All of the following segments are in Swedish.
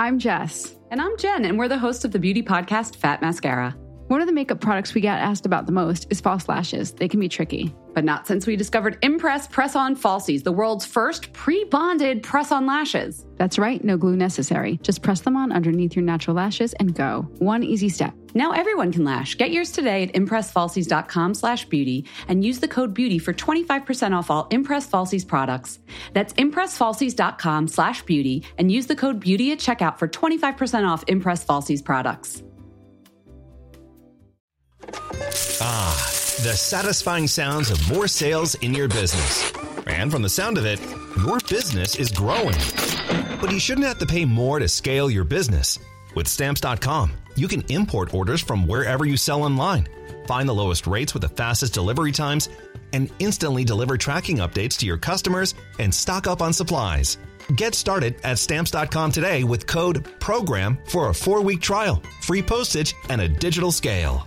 I'm Jess. And I'm Jen, and we're the hosts of the beauty podcast Fat Mascara. One of the makeup products we get asked about the most is false lashes. They can be tricky. But not since we discovered Impress Press On Falsies, the world's first pre bonded press on lashes. That's right, no glue necessary. Just press them on underneath your natural lashes and go. One easy step. Now everyone can lash. Get yours today at impressfalsies.com slash beauty and use the code beauty for 25% off all Impress Falsies products. That's impressfalsies.com slash beauty and use the code beauty at checkout for 25% off Impress Falsies products. Ah, the satisfying sounds of more sales in your business. And from the sound of it, your business is growing. But you shouldn't have to pay more to scale your business. With stamps.com, you can import orders from wherever you sell online, find the lowest rates with the fastest delivery times, and instantly deliver tracking updates to your customers and stock up on supplies. Get started at stamps.com today with code PROGRAM for a four week trial, free postage, and a digital scale.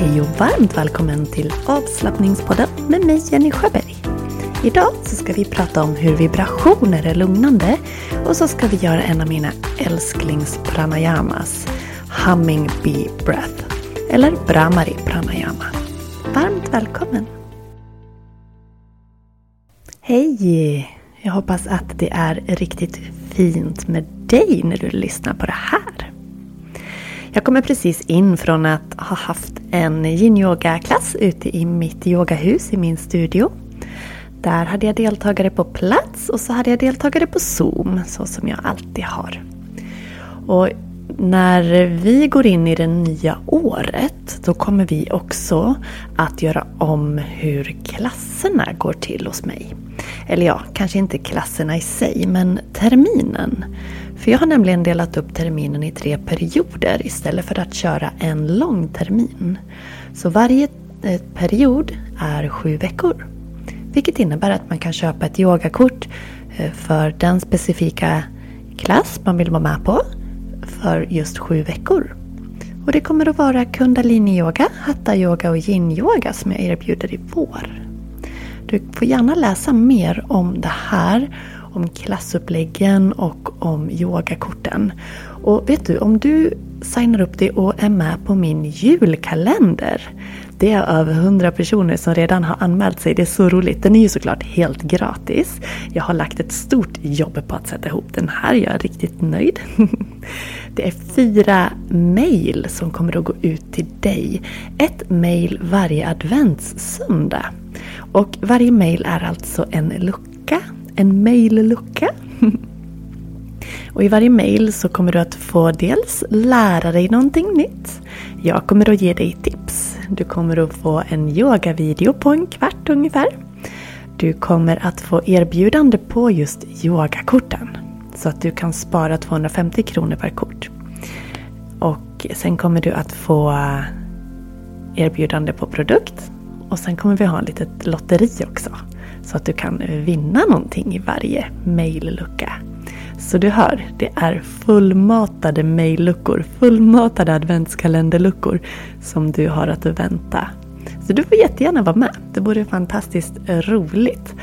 Hej och varmt välkommen till avslappningspodden med mig Jenny Sjöberg. Idag så ska vi prata om hur vibrationer är lugnande och så ska vi göra en av mina älsklings-pranayamas, Humming Bee Breath, eller Brahmari Pranayama. Varmt välkommen! Hej! Jag hoppas att det är riktigt fint med dig när du lyssnar på det här. Jag kommer precis in från att ha haft en yin-yoga-klass ute i mitt yogahus i min studio. Där hade jag deltagare på plats och så hade jag deltagare på Zoom, så som jag alltid har. Och när vi går in i det nya året då kommer vi också att göra om hur klasserna går till hos mig. Eller ja, kanske inte klasserna i sig, men terminen. För jag har nämligen delat upp terminen i tre perioder istället för att köra en lång termin. Så varje eh, period är sju veckor. Vilket innebär att man kan köpa ett yogakort eh, för den specifika klass man vill vara med på för just sju veckor. Och det kommer att vara kundalini-yoga, hatta-yoga och yin-yoga som jag erbjuder i vår. Du får gärna läsa mer om det här, om klassuppläggen och om yogakorten. Och vet du, om du signar upp dig och är med på min julkalender. Det är över 100 personer som redan har anmält sig. Det är så roligt. Den är ju såklart helt gratis. Jag har lagt ett stort jobb på att sätta ihop den här. Jag är riktigt nöjd. Det är fyra mejl som kommer att gå ut till dig. Ett mejl varje adventssöndag. Och varje mejl är alltså en lucka. En mejllucka. Och i varje mail så kommer du att få dels lära dig någonting nytt. Jag kommer att ge dig tips. Du kommer att få en yogavideo på en kvart ungefär. Du kommer att få erbjudande på just yogakorten. Så att du kan spara 250 kronor per kort. Och sen kommer du att få erbjudande på produkt. Och sen kommer vi ha ett litet lotteri också. Så att du kan vinna någonting i varje mejllucka. Så du hör, det är fullmatade mejlluckor, fullmatade adventskalenderluckor som du har att vänta. Så du får jättegärna vara med. Det vore fantastiskt roligt.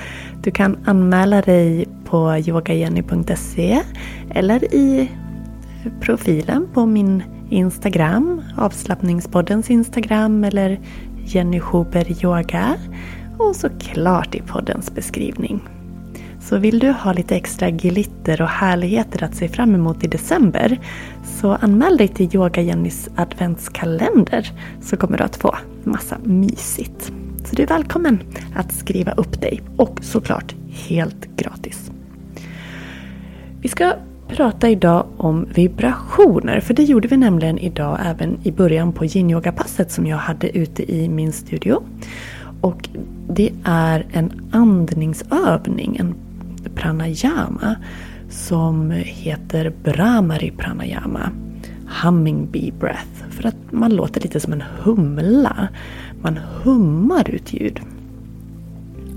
Du kan anmäla dig på yogajenny.se eller i profilen på min Instagram, avslappningspoddens Instagram eller Jenny Schuber Yoga och såklart i poddens beskrivning. Så vill du ha lite extra glitter och härligheter att se fram emot i december så anmäl dig till Yoga Jennys adventskalender så kommer du att få massa mysigt. Så du är välkommen att skriva upp dig och såklart helt gratis. Vi ska prata idag om vibrationer för det gjorde vi nämligen idag även i början på yin-yoga-passet som jag hade ute i min studio. Och det är en andningsövning, en pranayama som heter Brahmari pranayama. Humming bee breath. För att man låter lite som en humla. Man hummar ut ljud.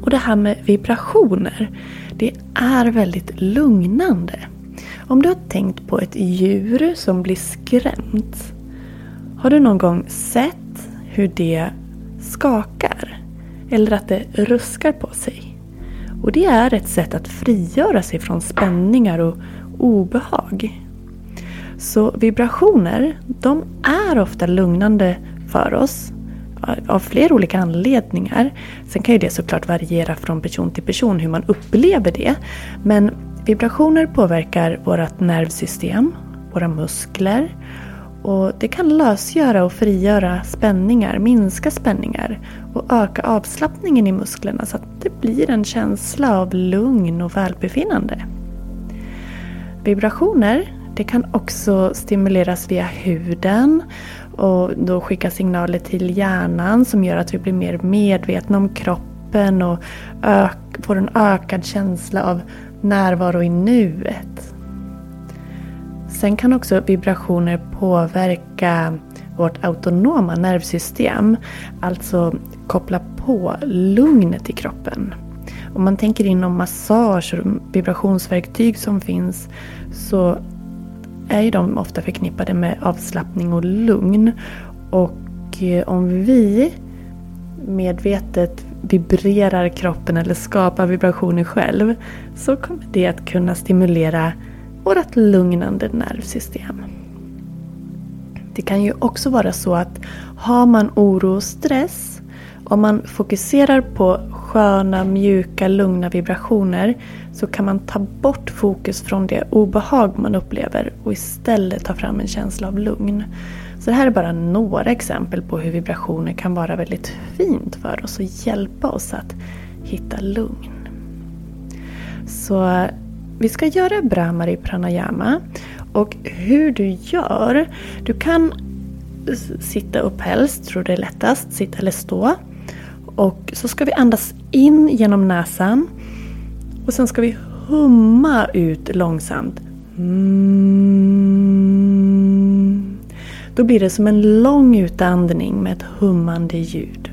Och det här med vibrationer, det är väldigt lugnande. Om du har tänkt på ett djur som blir skrämt. Har du någon gång sett hur det skakar? Eller att det ruskar på sig? Och det är ett sätt att frigöra sig från spänningar och obehag. Så vibrationer, de är ofta lugnande för oss Eh, av flera olika anledningar. Sen kan ju det såklart variera från person till person hur man upplever det. Men vibrationer påverkar vårt nervsystem, våra muskler och det kan lösgöra och frigöra spänningar, minska spänningar och öka avslappningen i musklerna så att det blir en känsla av lugn och välbefinnande. Vibrationer det kan också stimuleras via huden och då skicka signaler till hjärnan som gör att vi blir mer medvetna om kroppen och får en ökad känsla av närvaro i nuet. Sen kan också vibrationer påverka vårt autonoma nervsystem. Alltså koppla på lugnet i kroppen. Om man tänker inom massage och vibrationsverktyg som finns så är ju de ofta förknippade med avslappning och lugn. Och eh, om vi medvetet vibrerar kroppen eller skapar vibrationer själv så kommer det att kunna stimulera vårt lugnande nervsystem. Det kan ju också vara så att har man oro och stress, om man fokuserar på sköna, mjuka, lugna vibrationer så kan man ta bort fokus från det obehag man upplever och istället ta fram en känsla av lugn. Så det här är bara några exempel på hur vibrationer kan vara väldigt fint för oss och hjälpa oss att hitta lugn. Så vi ska göra Brahmari pranayama och hur du gör, du kan sitta upp helst, tror det är lättast, sitta eller stå. Och så ska vi andas in genom näsan. Och sen ska vi humma ut långsamt. Mm. Då blir det som en lång utandning med ett hummande ljud.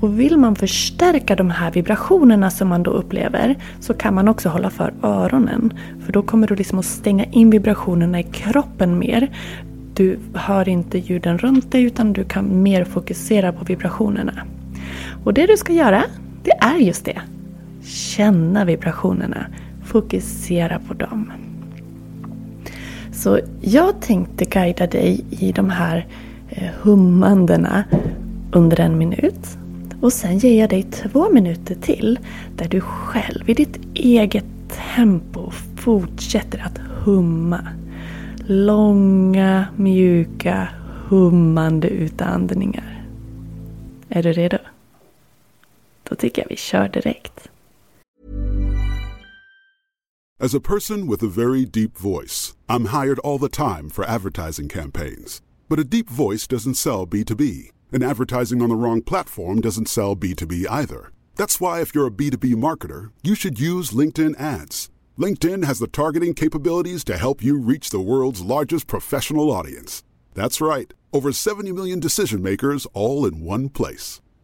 Och vill man förstärka de här vibrationerna som man då upplever så kan man också hålla för öronen. För då kommer du liksom att stänga in vibrationerna i kroppen mer. Du hör inte ljuden runt dig utan du kan mer fokusera på vibrationerna. Och det du ska göra, det är just det. Känna vibrationerna. Fokusera på dem. Så jag tänkte guida dig i de här eh, hummandena under en minut. Och sen ger jag dig två minuter till där du själv i ditt eget tempo fortsätter att humma. Långa, mjuka, hummande utandningar. Är du redo? Då tycker jag vi kör direkt. As a person with a very deep voice, I'm hired all the time for advertising campaigns. But a deep voice doesn't sell B2B, and advertising on the wrong platform doesn't sell B2B either. That's why if you're a B2B marketer, you should use LinkedIn ads. LinkedIn has the targeting capabilities to help you reach the world's largest professional audience. That's right, over 70 million decision makers all in one place.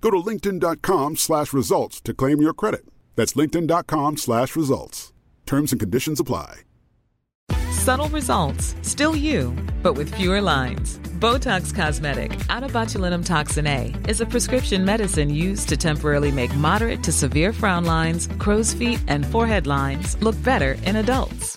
Go to linkedin.com slash results to claim your credit. That's linkedin.com slash results. Terms and conditions apply. Subtle results, still you, but with fewer lines. Botox Cosmetic, out of botulinum toxin A, is a prescription medicine used to temporarily make moderate to severe frown lines, crow's feet, and forehead lines look better in adults.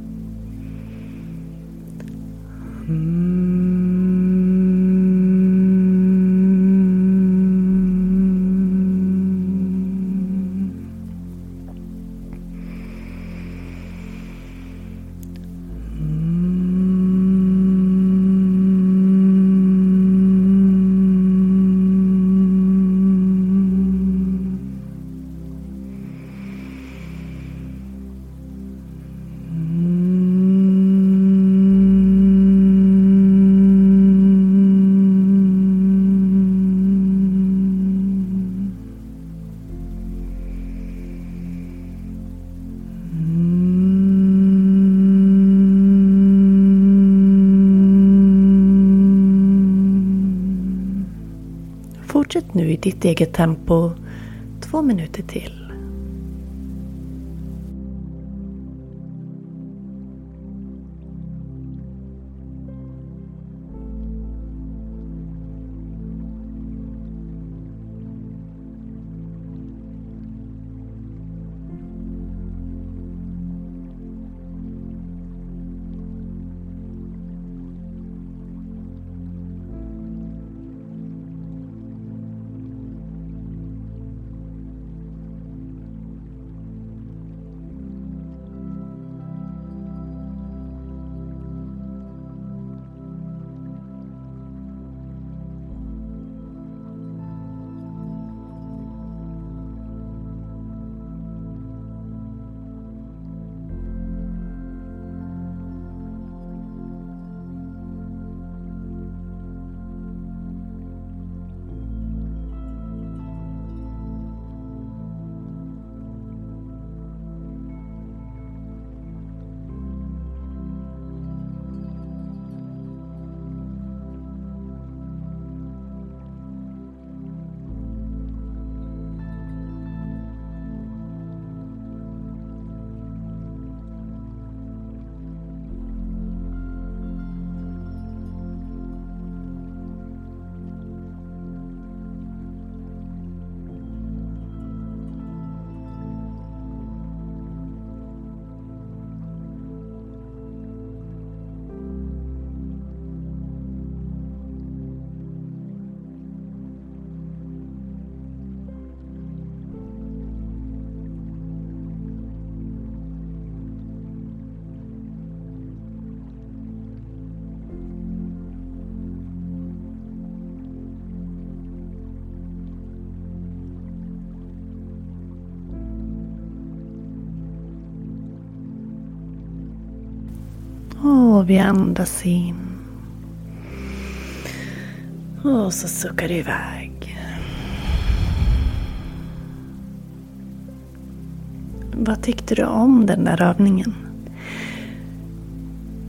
Mm. Fortsätt nu i ditt eget tempo två minuter till. Och vi andas in. Och så suckar du iväg. Vad tyckte du om den där övningen?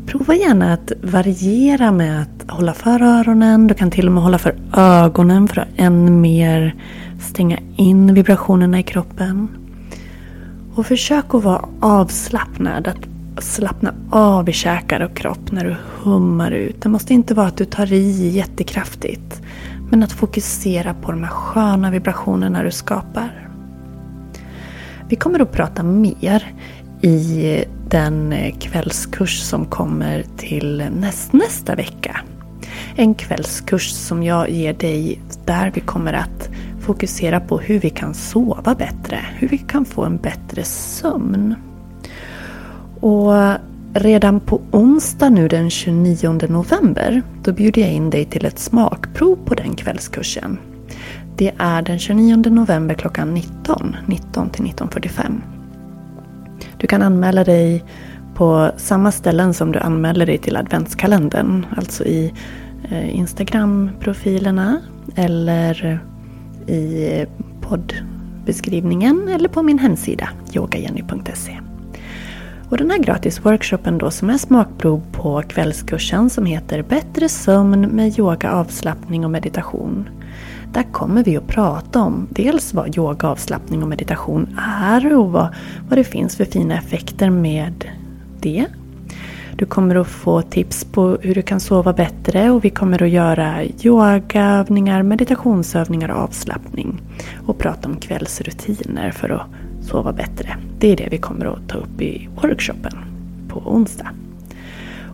Prova gärna att variera med att hålla för öronen. Du kan till och med hålla för ögonen för att än mer stänga in vibrationerna i kroppen. Och försök att vara avslappnad. Att slappna av i käkar och kropp när du hummar ut. Det måste inte vara att du tar i jättekraftigt. Men att fokusera på de här sköna vibrationerna du skapar. Vi kommer att prata mer i den kvällskurs som kommer till näst, nästa vecka. En kvällskurs som jag ger dig där vi kommer att fokusera på hur vi kan sova bättre. Hur vi kan få en bättre sömn. Och redan på onsdag nu den 29 november då bjuder jag in dig till ett smakprov på den kvällskursen. Det är den 29 november klockan 19, 19 till 19.45. Du kan anmäla dig på samma ställen som du anmäler dig till adventskalendern. Alltså i eh, Instagram-profilerna eller i poddbeskrivningen eller på min hemsida yogajenny.se. Och den här gratis workshopen då som är smakprov på kvällskursen som heter Bättre sömn med yoga, avslappning och meditation. Där kommer vi att prata om dels vad yoga, avslappning och meditation är och vad, vad det finns för fina effekter med det. Du kommer att få tips på hur du kan sova bättre och vi kommer att göra yogaövningar, meditationsövningar och avslappning. Och prata om kvällsrutiner för att sova bättre. Det är det vi kommer att ta upp i workshopen på onsdag.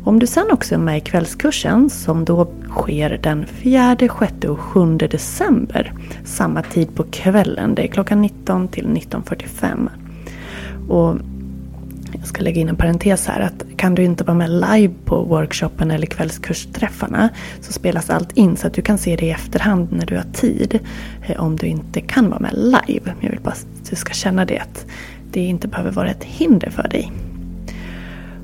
Om du sen också är med i kvällskursen som då sker den 4, 6 och 7 december. Samma tid på kvällen. Det är klockan 19 till 19.45. Och jag ska lägga in en parentes här att kan du inte vara med live på workshopen eller kvällskursträffarna så spelas allt in så att du kan se det i efterhand när du har tid. Eh, om du inte kan vara med live. Jag vill bara att du ska känna det att det inte behöver vara ett hinder för dig.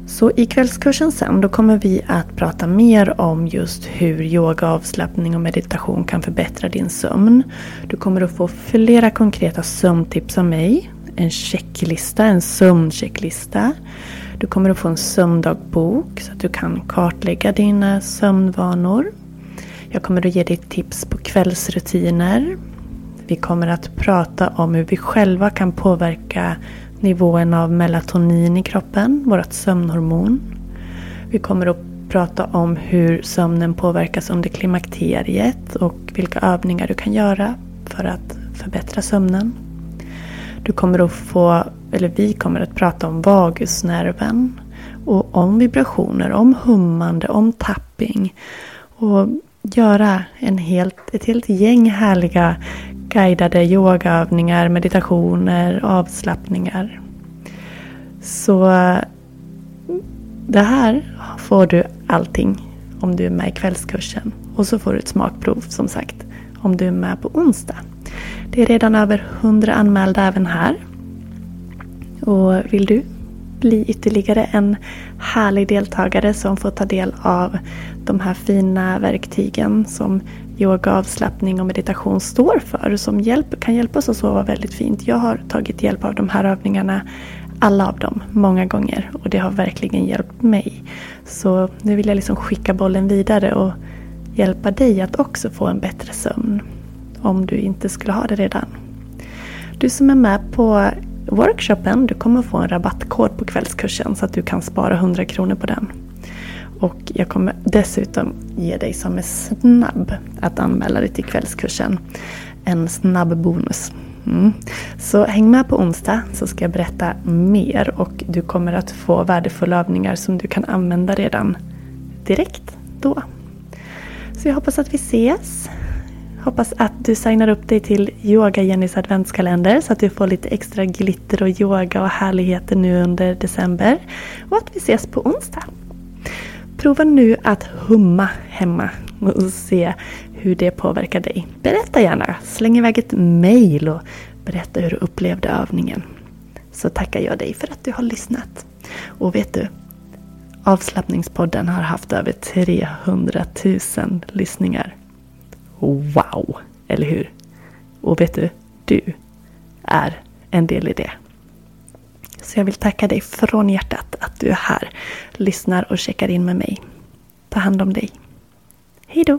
Så i kvällskursen sen då kommer vi att prata mer om just hur yoga, avslappning och meditation kan förbättra din sömn. Du kommer att få flera konkreta sömntips av mig en checklista, en sömnchecklista. Du kommer att få en sömndagbok så att du kan kartlägga dina sömnvanor. Jag kommer att ge dig tips på kvällsrutiner. Vi kommer att prata om hur vi själva kan påverka nivån av melatonin i kroppen, vårt sömnhormon. Vi kommer att prata om hur sömnen påverkas under klimakteriet och vilka övningar du kan göra för att förbättra sömnen. Du kommer att få, eller vi kommer att prata om vagusnerven. Och om vibrationer, om hummande, om tapping. Och göra en helt, ett helt gäng härliga guidade yogaövningar, meditationer, avslappningar. Så det här får du allting om du är med i kvällskursen. Och så får du ett smakprov som sagt om du är med på onsdag. Det är redan över 100 anmälda även här. Och vill du bli ytterligare en härlig deltagare som får ta del av de här fina verktygen som yoga, avslappning och meditation står för. Som hjälp, kan hjälpa oss att sova väldigt fint. Jag har tagit hjälp av de här övningarna, alla av dem, många gånger. Och det har verkligen hjälpt mig. Så nu vill jag liksom skicka bollen vidare och hjälpa dig att också få en bättre sömn om du inte skulle ha det redan. Du som är med på workshopen, du kommer få en rabattkod på kvällskursen så att du kan spara 100 kronor på den. Och jag kommer dessutom ge dig som är snabb att anmäla dig till kvällskursen en snabb bonus. Mm. Så häng med på onsdag så ska jag berätta mer och du kommer att få värdefulla övningar som du kan använda redan direkt då. Så jag hoppas att vi ses. Hoppas att du signar upp dig till Yoga Jennys adventskalender så att du får lite extra glitter och yoga och härligheter nu under december. Och att vi ses på onsdag. Prova nu att humma hemma och se hur det påverkar dig. Berätta gärna, släng iväg ett mail och berätta hur du upplevde övningen. Så tackar jag dig för att du har lyssnat. Och vet du, Avslappningspodden har haft över 300 000 lyssningar. Wow! Eller hur? Och vet du, du är en del i det. Så jag vill tacka dig från hjärtat att du är här, lyssnar och checkar in med mig. Ta hand om dig. Hejdå!